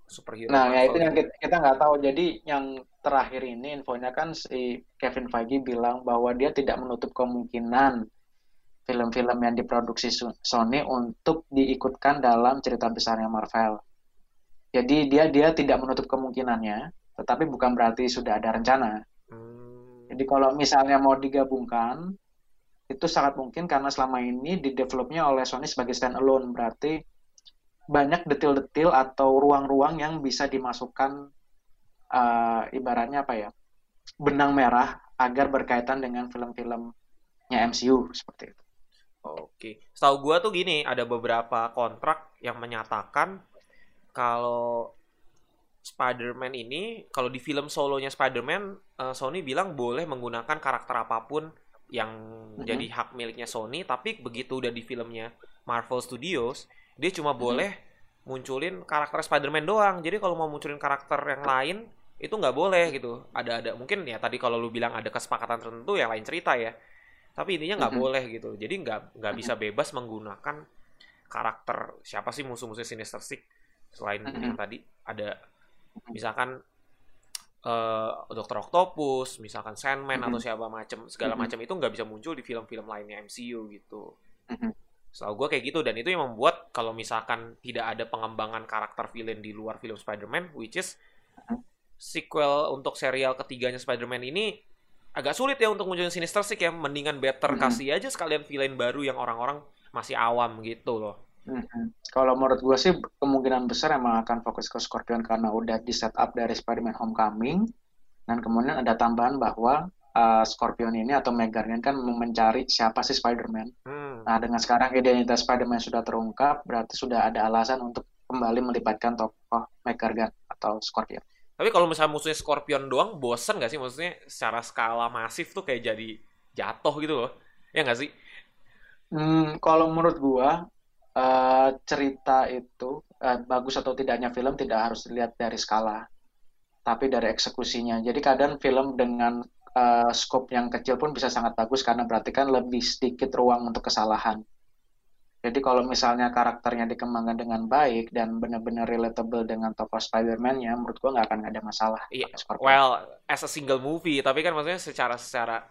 superhero Nah, ya Marvel itu yang gitu. kita, kita nggak tahu. Jadi yang terakhir ini infonya kan si Kevin Feige bilang bahwa dia tidak menutup kemungkinan film-film yang diproduksi Sony untuk diikutkan dalam cerita besarnya Marvel. Jadi dia dia tidak menutup kemungkinannya, tetapi bukan berarti sudah ada rencana. Hmm, Jadi kalau misalnya mau digabungkan, itu sangat mungkin karena selama ini di developnya oleh Sony sebagai standalone, berarti banyak detil-detil atau ruang-ruang yang bisa dimasukkan eh, ibaratnya apa ya, benang merah agar berkaitan dengan film-filmnya MCU seperti itu. Oke, setahu gua tuh gini, ada beberapa kontrak yang menyatakan kalau Spider-Man ini, kalau di film solonya Spider-Man, eh, Sony bilang boleh menggunakan karakter apa pun yang Mhm. jadi hak miliknya Sony, tapi begitu udah di filmnya Marvel Studios, dia cuma Mhm. boleh munculin karakter Spider-Man doang. Jadi kalau mau munculin karakter yang lain, itu nggak boleh gitu. Ada ada mungkin ya tadi kalau lu bilang ada kesepakatan tertentu yang lain cerita ya. Tapi intinya nggak Mhm. boleh gitu. Jadi nggak nggak bisa bebas menggunakan karakter siapa sih musuh-musuh Sinister Six selain Mhm. yang tadi ada misalkan eh Dokter Octopus, misalkan Sandman atau Mhm. siapa macam segala macam itu nggak bisa muncul di film-film lainnya MCU gitu. Mhm. Setahu gue kayak gitu dan itu yang membuat kalau misalkan tidak ada pengembangan karakter villain di luar film Spider-Man, which is Mhm. sequel untuk serial ketiganya Spider-Man ini agak sulit ya untuk munculin Sinister Six ya. Mendingan better Mhm. kasih aja sekalian villain baru yang orang-orang masih awam gitu loh. Kalau menurut gue sih kemungkinan besar emang akan fokus ke Scorpion karena udah di setup dari Spider-Man Homecoming dan kemudian ada tambahan bahwa uh, Scorpion ini atau Meg Gargan kan mencari siapa sih Spider-Man. Hmm. Nah dengan sekarang identitas Spider-Man sudah terungkap berarti sudah ada alasan untuk kembali melibatkan tokoh Meg Gargan atau Scorpion. Tapi kalau misalnya musuhnya Scorpion doang, bosen gak sih? Maksudnya secara skala masif tuh kayak jadi jatuh gitu loh. Ya nggak sih? Hmm, kalau menurut gua eh, cerita itu eh, bagus atau tidaknya film tidak harus dilihat dari skala, tapi dari eksekusinya. Jadi kadang film dengan eh, scope yang kecil pun bisa sangat bagus karena berarti kan lebih sedikit ruang untuk kesalahan. Jadi kalau misalnya karakternya dikembangkan dengan baik dan benar-benar relatable dengan tokoh Spider-Man ya, menurut gua nggak akan ada masalah. Scorpion. well, as a single movie, tapi kan maksudnya secara secara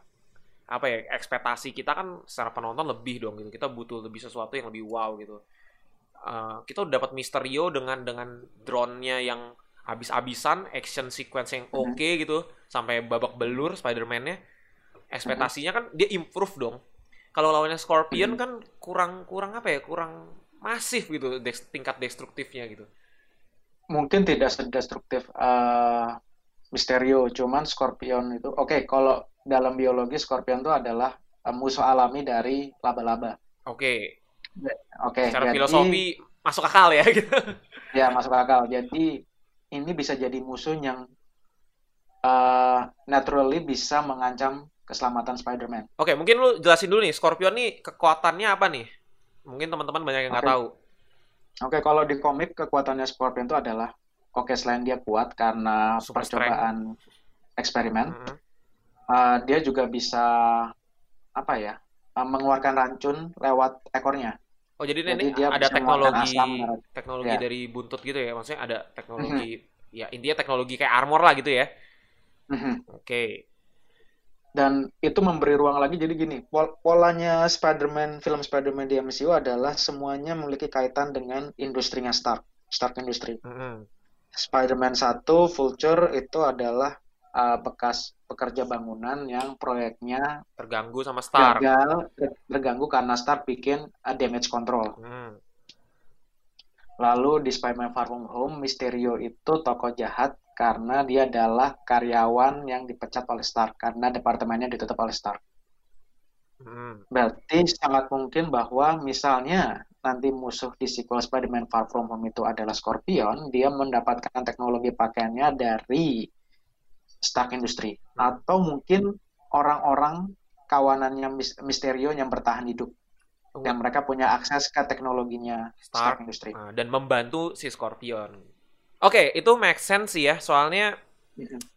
apa ya ekspektasi kita kan secara penonton lebih dong gitu. Kita butuh lebih sesuatu yang lebih wow gitu. Uh, kita udah dapat Misterio dengan dengan drone-nya yang habis-habisan, action sequence yang oke Mhm. gitu, sampai babak belur Spider-Man-nya. Ekspektasinya kan dia improve dong. Kalau lawannya Scorpion Mhm. kan kurang kurang apa ya? Kurang masif gitu des- tingkat destruktifnya gitu. Mungkin tidak sedestruktif eh, Mysterio, cuman Scorpion itu. Oke, kalau dalam biologi Scorpion itu adalah eh, musuh alami dari laba-laba. Oke, Oke, secara jadi filosofi masuk akal ya gitu. ya masuk akal. Jadi ini bisa jadi musuh yang eh, naturally bisa mengancam keselamatan Spider-Man. Oke, mungkin lu jelasin dulu nih, Scorpion nih kekuatannya apa nih? Mungkin teman-teman banyak yang nggak Oke. tahu. Oke, kalau di komik kekuatannya Scorpion itu adalah oke selain dia kuat karena Super percobaan eksperimen, Mm-mm. Eh, dia juga bisa apa ya? eh, mengeluarkan racun lewat ekornya. Oh, jadi, Jadi ini dia ada teknologi asam, teknologi Ya. dari buntut gitu ya. Maksudnya ada teknologi ya intinya teknologi kayak armor lah gitu ya. Mhm. Oke. Dan itu memberi ruang lagi. Jadi gini, pol- polanya Spider-Man, film Spider-Man di MCU adalah semuanya memiliki kaitan dengan industrinya Stark, Stark Industry. Mm-mm. Spider-Man 1, Vulture itu adalah uh, bekas pekerja bangunan yang proyeknya Terganggu sama Stark. gagal, terganggu karena Stark bikin uh, damage control. Hmm. Lalu di Spider-Man Far From Home, Mysterio itu tokoh jahat karena dia adalah karyawan yang dipecat oleh Stark karena departemennya ditutup oleh Stark. Hmm. Berarti sangat mungkin bahwa misalnya nanti musuh di sequel Spider-Man Far From Home itu adalah Scorpion, dia mendapatkan teknologi pakaiannya dari Stark Industry. Atau mungkin orang-orang kawanannya Mis- Mysterio yang bertahan hidup. Oh. Dan mereka punya akses ke teknologinya Stark. Stark Industry. Nah, dan membantu si Scorpion. Oke, itu make sense sih ya. Soalnya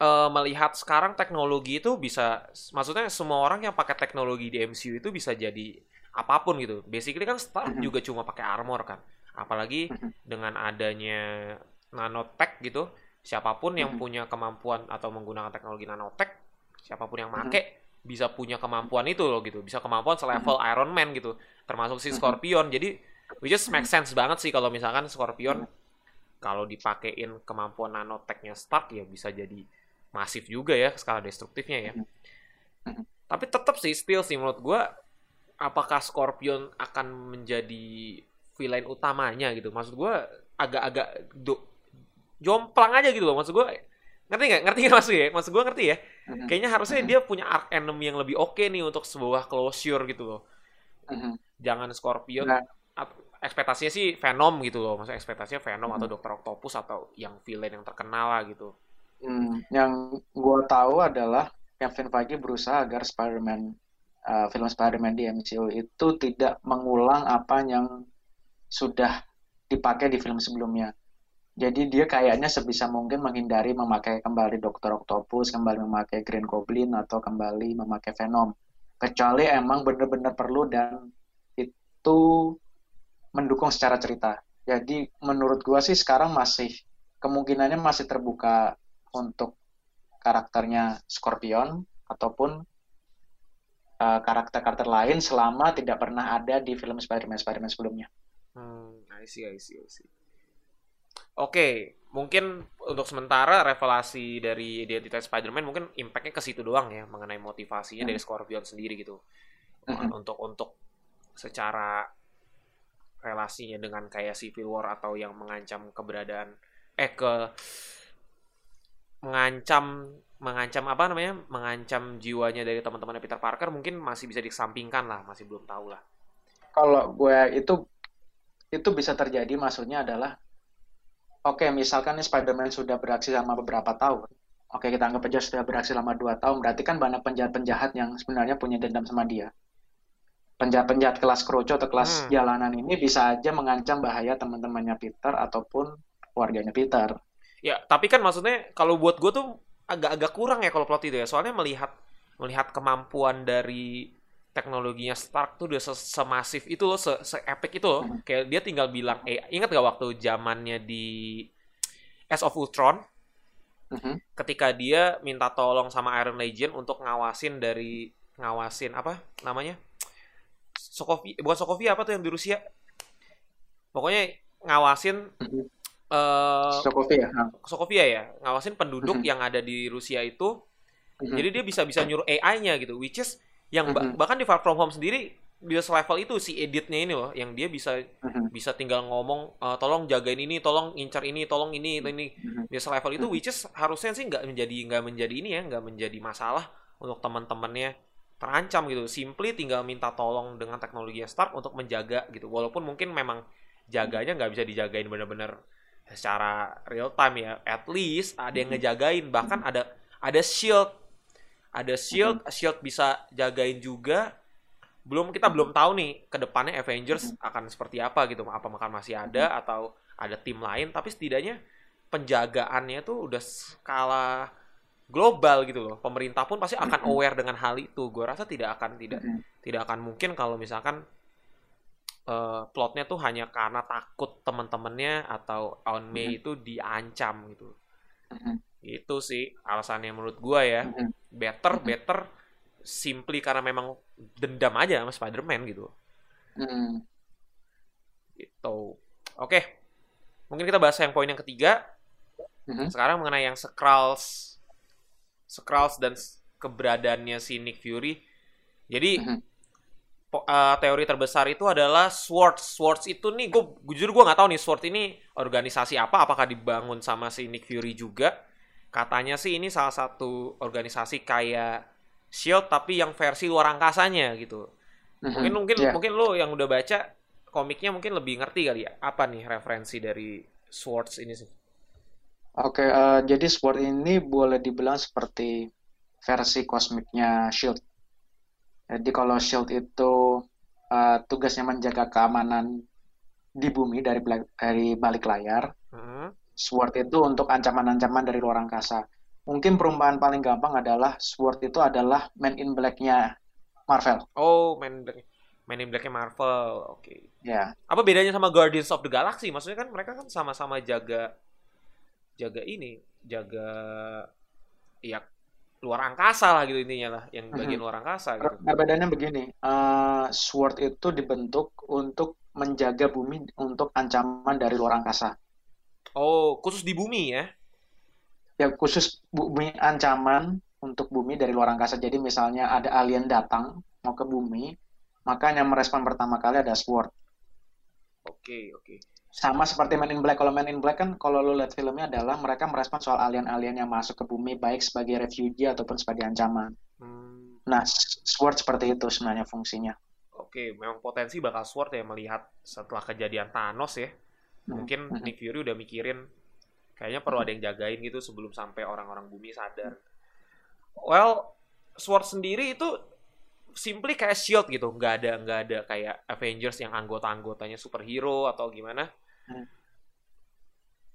eh, melihat sekarang teknologi itu bisa, maksudnya semua orang yang pakai teknologi di MCU itu bisa jadi apa pun gitu. Basically kan Stark Mhm. juga cuma pakai armor kan. Apalagi Mhm. dengan adanya nanotech gitu, siapa pun yang Mhm. punya kemampuan atau menggunakan teknologi nanotech, siapa pun yang make bisa punya kemampuan itu loh gitu. Bisa kemampuan selevel Iron Man gitu. Termasuk si. Scorpion. Jadi which is make sense banget sih kalau misalkan Scorpion kalau dipakein kemampuan nanotechnya Stark ya bisa jadi masif juga ya skala destruktifnya ya. Mhm. Tapi tetap sih still sih menurut gua apakah Scorpion akan menjadi villain utamanya gitu. Maksud gua agak-agak jomplang aja gitu loh. Maksud gua ngerti nggak? Ngerti nggak maksud ya? Maksud gua ngerti ya? Mhm. Kayaknya harusnya Mhm. dia punya arc enemy yang lebih oke nih untuk sebuah closure gitu loh. Mhm. Jangan Scorpion Nah. ekspektasinya sih Venom gitu loh. Maksudnya ekspektasinya Venom atau Dr. Octopus atau yang villain yang terkenal lah gitu. Hmm, yang gue tahu adalah Kevin Feige berusaha agar Spider-Man, uh, film Spider-Man di MCU itu tidak mengulang apa yang sudah dipakai di film sebelumnya. Jadi dia kayaknya sebisa mungkin menghindari memakai kembali Dr. Octopus, kembali memakai Green Goblin, atau kembali memakai Venom. Kecuali emang benar-benar perlu dan itu mendukung secara cerita. Jadi menurut gua sih sekarang masih kemungkinannya masih terbuka untuk karakternya Scorpion ataupun uh, karakter-karakter lain selama tidak pernah ada di film Spider-Man Spider-Man sebelumnya. Hmm, I see, I see, I see. Oke, mungkin untuk sementara revelasi dari identitas Spider-Man mungkin impactnya ke situ doang ya mengenai motivasinya dari Scorpion sendiri gitu. Mhm. Untuk untuk secara relasinya dengan kayak Civil War atau yang mengancam keberadaan eh ke mengancam mengancam apa namanya mengancam jiwanya dari teman-teman Peter Parker mungkin masih bisa disampingkan lah masih belum tahu lah Kalau gue itu itu bisa terjadi maksudnya adalah oke misalkan nih Spider-Man sudah beraksi selama beberapa tahun. Oke kita anggap aja sudah beraksi selama dua tahun berarti kan banyak penjahat-penjahat yang sebenarnya punya dendam sama dia. Penjahat-penjahat kelas kroco atau kelas Hmm. jalanan ini bisa aja mengancam bahaya teman-temannya Peter ataupun keluarganya Peter. Ya, tapi kan maksudnya kalau buat gue tuh agak-agak kurang ya kalau plot itu ya. Soalnya melihat melihat kemampuan dari teknologinya Stark tuh udah se- semasif itu loh, se, se-epic itu loh. Kayak dia tinggal bilang, eh, ingat gak waktu zamannya di Age of Ultron, Mhm. ketika dia minta tolong sama Iron Legion untuk ngawasin dari ngawasin apa namanya? Sokovia bukan Sokovia apa tuh yang di Rusia? Pokoknya ngawasin eh Sokovia. Sokovia ya ngawasin penduduk yang ada di Rusia itu. Jadi dia bisa bisa nyuruh AI-nya gitu which is yang ba- Mhm. bahkan di Far From Home sendiri bisa selevel itu si editnya ini loh yang dia bisa Mhm. bisa tinggal ngomong "Eh, tolong jagain ini tolong incar ini tolong ini ini. Mhm. di level itu which is harusnya sih nggak menjadi nggak menjadi ini ya nggak menjadi masalah untuk teman-temannya. Terancam gitu simply tinggal minta tolong dengan teknologi Stark untuk menjaga gitu. Walaupun mungkin memang jaganya nggak bisa dijagain bener-bener secara real time ya at least ada yang ngejagain. Bahkan ada ada shield ada shield shield bisa jagain juga. Belum kita belum tahu nih ke depannya Avengers akan seperti apa gitu. Apa makan masih ada atau ada tim lain. Tapi setidaknya penjagaannya tuh udah skala global gitu loh. Pemerintah pun pasti akan aware dengan hal itu. Gue rasa tidak akan tidak tidak akan mungkin kalau misalkan eh, plotnya tuh hanya karena takut teman-temannya atau on May itu diancam gitu. Itu sih alasannya menurut gua ya. Better better simply karena memang dendam aja sama Spider-Man gitu. Mhm. gitu. Oke. Mungkin kita bahas yang poin yang ketiga. Mhm. sekarang mengenai yang Skrulls. Skrulls dan keberadaannya si Nick Fury. Jadi Mhm. po- eh, teori terbesar itu adalah Swords Swords itu nih gue jujur gue nggak tahu nih Swords ini organisasi apa? Apakah dibangun sama si Nick Fury juga katanya sih ini salah satu organisasi kayak Shield tapi yang versi luar angkasanya gitu Mhm. mungkin mungkin Ya. mungkin lo yang udah baca komiknya mungkin lebih ngerti kali ya apa nih referensi dari Swords ini sih Oke, eh, jadi Sword ini boleh dibilang seperti versi kosmiknya Shield. Jadi kalau Shield itu eh, tugasnya menjaga keamanan di bumi dari dari balik layar. Sword itu untuk ancaman-ancaman dari luar angkasa. Mungkin perumpamaan paling gampang adalah Sword itu adalah Man in Black-nya Marvel. oh main Black main in Black-nya Marvel oke Ya, apa bedanya sama Guardians of the Galaxy maksudnya kan mereka kan sama-sama jaga jaga ini jaga ya luar angkasa lah gitu intinya lah yang bagian luar angkasa gitu perbedaannya begini, eh, Sword itu dibentuk untuk menjaga bumi untuk ancaman dari luar angkasa. Oh khusus di bumi ya ya khusus bumi ancaman untuk bumi dari luar angkasa. Jadi misalnya ada alien datang mau ke bumi, maka yang merespon pertama kali ada Sword. oke oke Sama seperti Man in Black. Kalau Man in Black kan kalau lo lihat filmnya adalah mereka merespon soal alien-alien yang masuk ke bumi baik sebagai refugee ataupun sebagai ancaman. Hmm, Nah, Sword seperti itu sebenarnya fungsinya. oke memang potensi bakal Sword ya melihat setelah kejadian Thanos ya mungkin Mhm. Nick Fury udah mikirin kayaknya perlu ada yang jagain gitu sebelum sampai orang-orang bumi sadar well Sword sendiri itu simply kayak shield gitu nggak ada nggak ada kayak Avengers yang anggota-anggotanya superhero atau gimana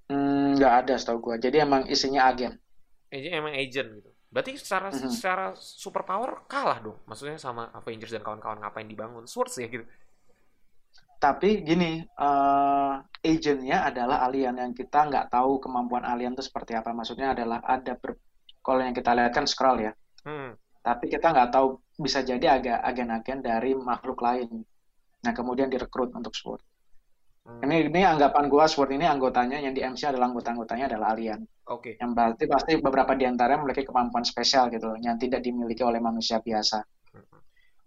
Hmm, nggak ada setahu gua. Jadi emang isinya agen. Agent emang agent gitu berarti secara Mhm. secara superpower kalah dong maksudnya sama Avengers dan kawan-kawan ngapain dibangun Swords ya gitu Tapi gini, eh agentnya adalah alien yang kita nggak tahu kemampuan alien itu seperti apa. Maksudnya adalah ada ber- kalau yang kita lihat kan Skrull ya. hmm. Tapi kita nggak tahu bisa jadi agak agen-agen dari makhluk lain. Nah kemudian direkrut untuk Sword. hmm. Ini ini anggapan gua Sword ini anggotanya yang di MC adalah anggota-anggotanya adalah alien. oke Yang berarti pasti beberapa di antaranya memiliki kemampuan spesial gitu, yang tidak dimiliki oleh manusia biasa.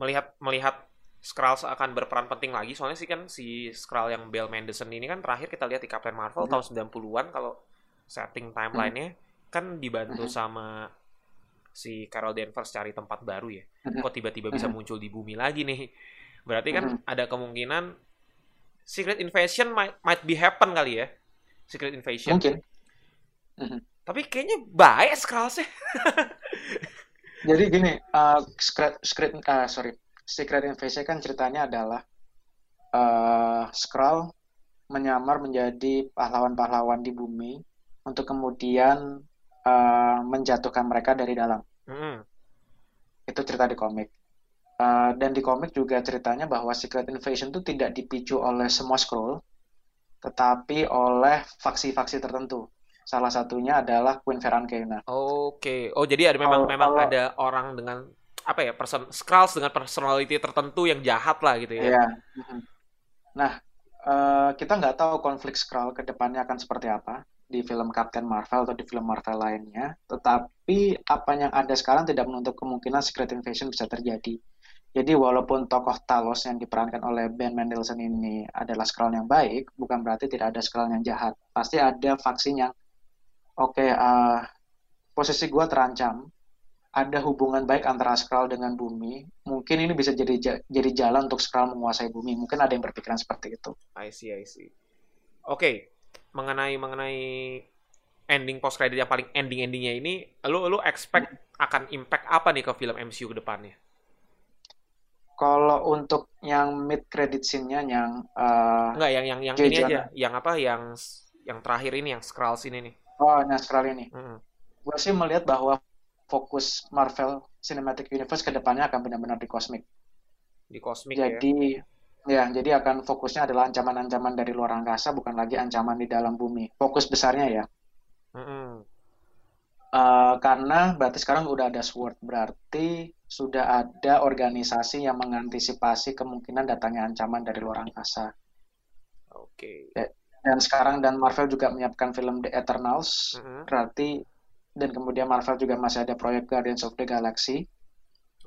melihat melihat Skrulls akan berperan penting lagi soalnya sih kan si Skrull yang Bill Mendelsohn ini kan terakhir kita lihat di Captain Marvel Mhm. tahun 90-an kalau setting timelinenya kan dibantu Mhm. sama si Carol Danvers cari tempat baru ya Mhm. kok tiba-tiba bisa Mhm. muncul di bumi lagi nih berarti kan Mhm. ada kemungkinan Secret Invasion might, might be happen kali ya Secret Invasion Mungkin. tapi kayaknya baik Skrulls-nya Jadi gini, uh, Secret, Secret, uh, sorry, Secret Invasion kan ceritanya adalah uh, Skrull menyamar menjadi pahlawan-pahlawan di bumi untuk kemudian uh, menjatuhkan mereka dari dalam. Mhm. Itu cerita di komik. Uh, dan di komik juga ceritanya bahwa Secret Invasion itu tidak dipicu oleh semua scroll, tetapi oleh faksi-faksi tertentu. Salah satunya adalah Queen Verankena. Oke. Okay. Oh, jadi ada memang kalau, memang kalau, ada orang dengan apa ya, person Skrulls dengan personality tertentu yang jahat lah gitu ya. Iya. Nah, uh, kita nggak tahu konflik Skrull ke depannya akan seperti apa di film Captain Marvel atau di film Marvel lainnya. Tetapi apa yang ada sekarang tidak menutup kemungkinan Secret Invasion bisa terjadi. Jadi walaupun tokoh Talos yang diperankan oleh Ben Mendelsohn ini adalah Skrull yang baik, bukan berarti tidak ada Skrull yang jahat. Pasti ada vaksin yang, oke, okay, uh, posisi gue terancam, ada hubungan baik antara Skrull dengan bumi, mungkin ini bisa jadi jadi jalan untuk Skrull menguasai bumi. Mungkin ada yang berpikiran seperti itu. I see, I see. Oke, okay. mengenai mengenai ending post credit yang paling ending endingnya ini, lu lu expect hmm. akan impact apa nih ke film MCU ke depannya? Kalau untuk yang mid credit scene-nya yang uh, enggak yang yang yang ini aja, yang apa yang yang terakhir ini yang Skrulls ini nih. Oh, yang Skrull ini. Mm -hmm. Gue sih melihat bahwa fokus Marvel Cinematic Universe ke depannya akan benar-benar di kosmik. Di kosmik ya? jadi, ya. Ya, jadi akan fokusnya adalah ancaman-ancaman dari luar angkasa, bukan lagi ancaman di dalam bumi. Fokus besarnya ya. Mm -hmm. uh, karena berarti sekarang udah ada SWORD, berarti sudah ada organisasi yang mengantisipasi kemungkinan datangnya ancaman dari luar angkasa. Oke. Okay. Dan sekarang dan Marvel juga menyiapkan film The Eternals, mm -hmm. berarti dan kemudian Marvel juga masih ada proyek Guardians of the Galaxy.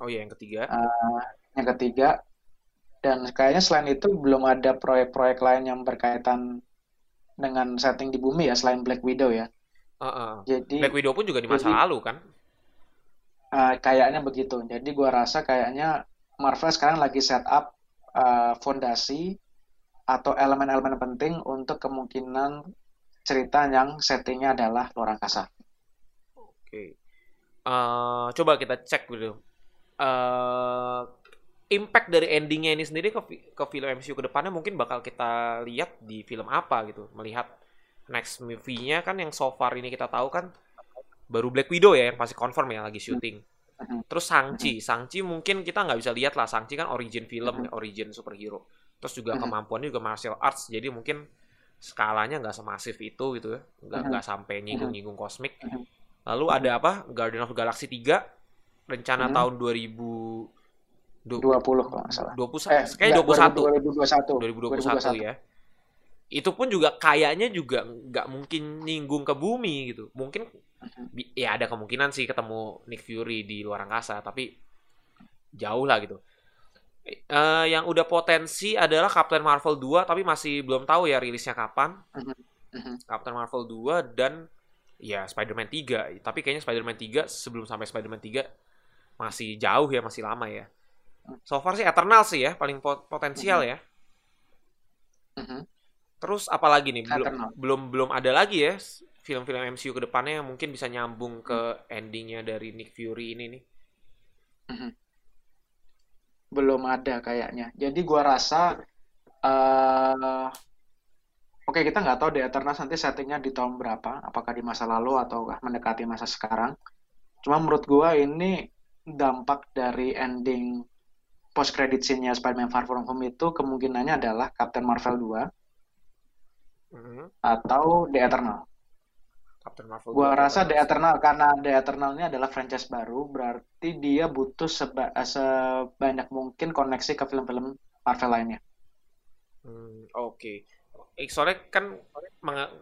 Oh iya, yang ketiga. Uh, yang ketiga. Dan kayaknya selain itu belum ada proyek-proyek lain yang berkaitan dengan setting di bumi ya selain Black Widow ya. Uh -uh. Jadi Black Widow pun juga di masa jadi, lalu kan? Uh, kayaknya begitu. Jadi gue rasa kayaknya Marvel sekarang lagi set up uh, fondasi atau elemen-elemen penting untuk kemungkinan cerita yang settingnya adalah luar angkasa. Oke, okay. uh, coba kita cek dulu. Uh, impact dari endingnya ini sendiri ke ke film MCU ke depannya mungkin bakal kita lihat di film apa gitu. Melihat next movie-nya kan yang so far ini kita tahu kan baru Black Widow ya yang pasti confirm ya lagi syuting. Terus Sangchi. Sangchi mungkin kita nggak bisa lihat lah. Sangchi kan origin film, origin superhero. Terus juga kemampuannya juga martial arts, jadi mungkin skalanya nggak semasif itu gitu ya, nggak nggak sampai nyinggung-nyinggung kosmik. Lalu ada apa? Guardian of Galaxy 3 rencana tahun 2000 20 kalau nggak salah. 20 eh, kayak 21. 2021. 2021. 2021 ya itu pun juga kayaknya juga nggak mungkin nyinggung ke bumi gitu mungkin ya ada kemungkinan sih ketemu Nick Fury di luar angkasa tapi jauh lah gitu uh, yang udah potensi adalah Captain Marvel 2 tapi masih belum tahu ya rilisnya kapan Captain Marvel 2 dan ya Spider-Man 3 tapi kayaknya Spider-Man 3 sebelum sampai Spider-Man 3 masih jauh ya masih lama ya. So far sih Eternal sih ya paling potensial ya. Terus apalagi nih belum belum belum ada lagi ya film-film MCU ke depannya yang mungkin bisa nyambung ke endingnya dari Nick Fury ini nih. Mhm. Belum ada kayaknya. Jadi gua rasa uh, Oke, kita nggak tahu The Eternals nanti settingnya di tahun berapa, apakah di masa lalu atau mendekati masa sekarang. Cuma menurut gua ini dampak dari ending post credit scene-nya Spider-Man Far From Home itu kemungkinannya adalah Captain Marvel 2 hmm. atau The Eternal. Captain Marvel. Gua rasa The Eternal karena The Eternal ini adalah franchise baru, berarti dia butuh seba sebanyak mungkin koneksi ke film-film Marvel lainnya. Hmm, Oke. Okay. Eh, soalnya kan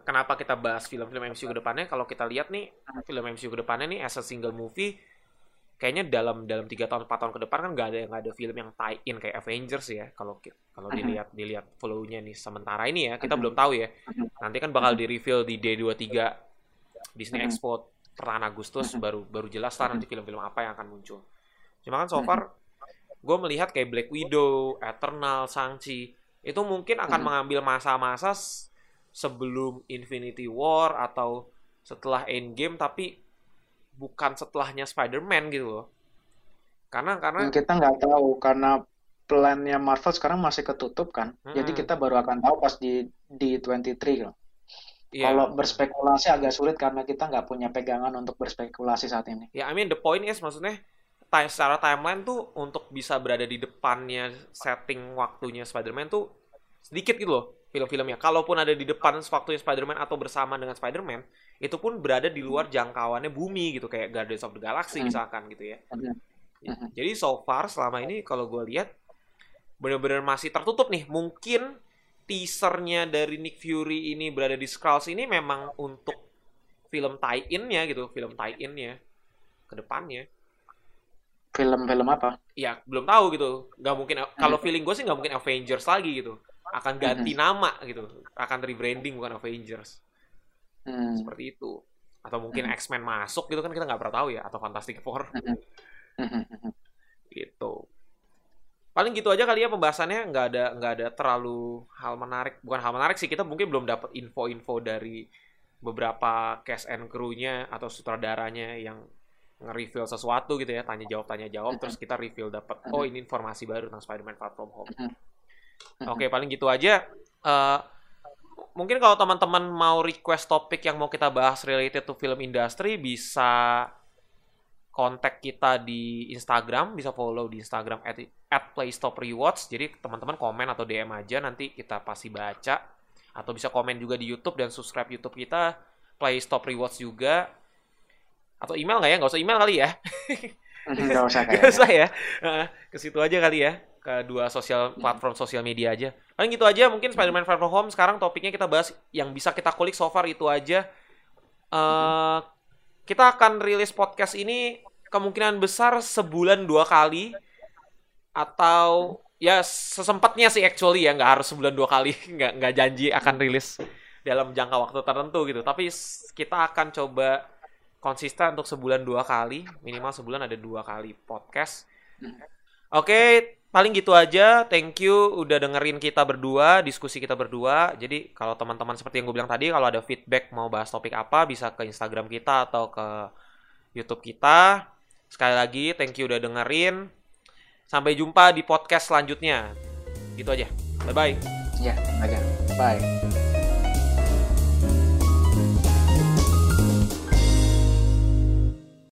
kenapa kita bahas film-film MCU ke depannya? Kalau kita lihat nih film MCU ke depannya nih as a single movie kayaknya dalam dalam tiga tahun empat tahun ke depan kan nggak ada nggak ada film yang tie in kayak Avengers ya kalau kalau uh-huh. dilihat dilihat follow-nya nih sementara ini ya kita uh-huh. belum tahu ya uh-huh. nanti kan bakal di reveal di D23 Disney uh-huh. Expo pertengahan Agustus baru baru jelas lah nanti film-film apa yang akan muncul cuma kan so far gue melihat kayak Black Widow, Eternal, Shang-Chi itu mungkin akan uh-huh. mengambil masa-masa sebelum Infinity War atau setelah Endgame tapi bukan setelahnya Spider-Man gitu loh. Karena karena kita nggak tahu karena plannya Marvel sekarang masih ketutup kan. Hmm. Jadi kita baru akan tahu pas di di 23 loh. Yeah. Kalau berspekulasi agak sulit karena kita nggak punya pegangan untuk berspekulasi saat ini. Ya, yeah, I mean the point is maksudnya ti- secara timeline tuh untuk bisa berada di depannya setting waktunya Spider-Man tuh sedikit gitu loh film-filmnya. Kalaupun ada di depan waktunya Spider-Man atau bersama dengan Spider-Man, itu pun berada di luar jangkauannya bumi gitu kayak Guardians of the Galaxy Hmm. misalkan gitu ya. Mhm. Mhm. Jadi so far selama ini kalau gue lihat benar-benar masih tertutup nih. Mungkin teasernya dari Nick Fury ini berada di Skrulls ini memang untuk film tie-in-nya gitu, film tie-in-nya ke depannya. Film-film apa? Ya belum tahu gitu. Nggak mungkin kalau feeling gue sih nggak mungkin Avengers lagi gitu. Akan ganti nama gitu, akan rebranding bukan Avengers Hmm. seperti itu. Atau mungkin Mhm. X-Men masuk gitu kan kita nggak pernah tahu ya atau Fantastic Four Mhm. gitu. Paling gitu aja kali ya pembahasannya nggak ada nggak ada terlalu hal menarik bukan hal menarik sih kita mungkin belum dapat info-info dari beberapa cast and crew-nya atau sutradaranya yang nge-reveal sesuatu gitu ya tanya jawab tanya jawab terus kita reveal dapat oh ini informasi baru tentang Spider-Man Far From Home. Oke paling gitu aja. Eh, mungkin kalau teman-teman mau request topik yang mau kita bahas related to film industry bisa kontak kita di Instagram, bisa follow di Instagram at, at PlayStopRewards. Jadi teman-teman komen atau DM aja nanti kita pasti baca. Atau bisa komen juga di YouTube dan subscribe YouTube kita PlayStop Rewards juga. Atau email nggak ya? Nggak usah email kali ya. Nggak usah Nggak usah ya. Ke situ aja kali ya. Ke dua sosial platform sosial media aja. Paling gitu aja. Mungkin Spider-Man Far From Home sekarang topiknya kita bahas yang bisa kita kulik so far itu aja. Eh kita akan rilis podcast ini kemungkinan besar sebulan dua kali atau ya sesempatnya sih actually ya nggak harus sebulan dua kali nggak nggak janji akan rilis dalam jangka waktu tertentu gitu tapi kita akan coba konsisten untuk sebulan dua kali minimal sebulan ada dua kali podcast. Oke paling gitu aja. Thank you udah dengerin kita berdua diskusi kita berdua. Jadi kalau teman-teman seperti yang gue bilang tadi kalau ada feedback mau bahas topik apa bisa ke Instagram kita atau ke YouTube kita. Sekali lagi thank you udah dengerin. Sampai jumpa di podcast selanjutnya. Gitu aja. Bye bye Ya, aja. Bye.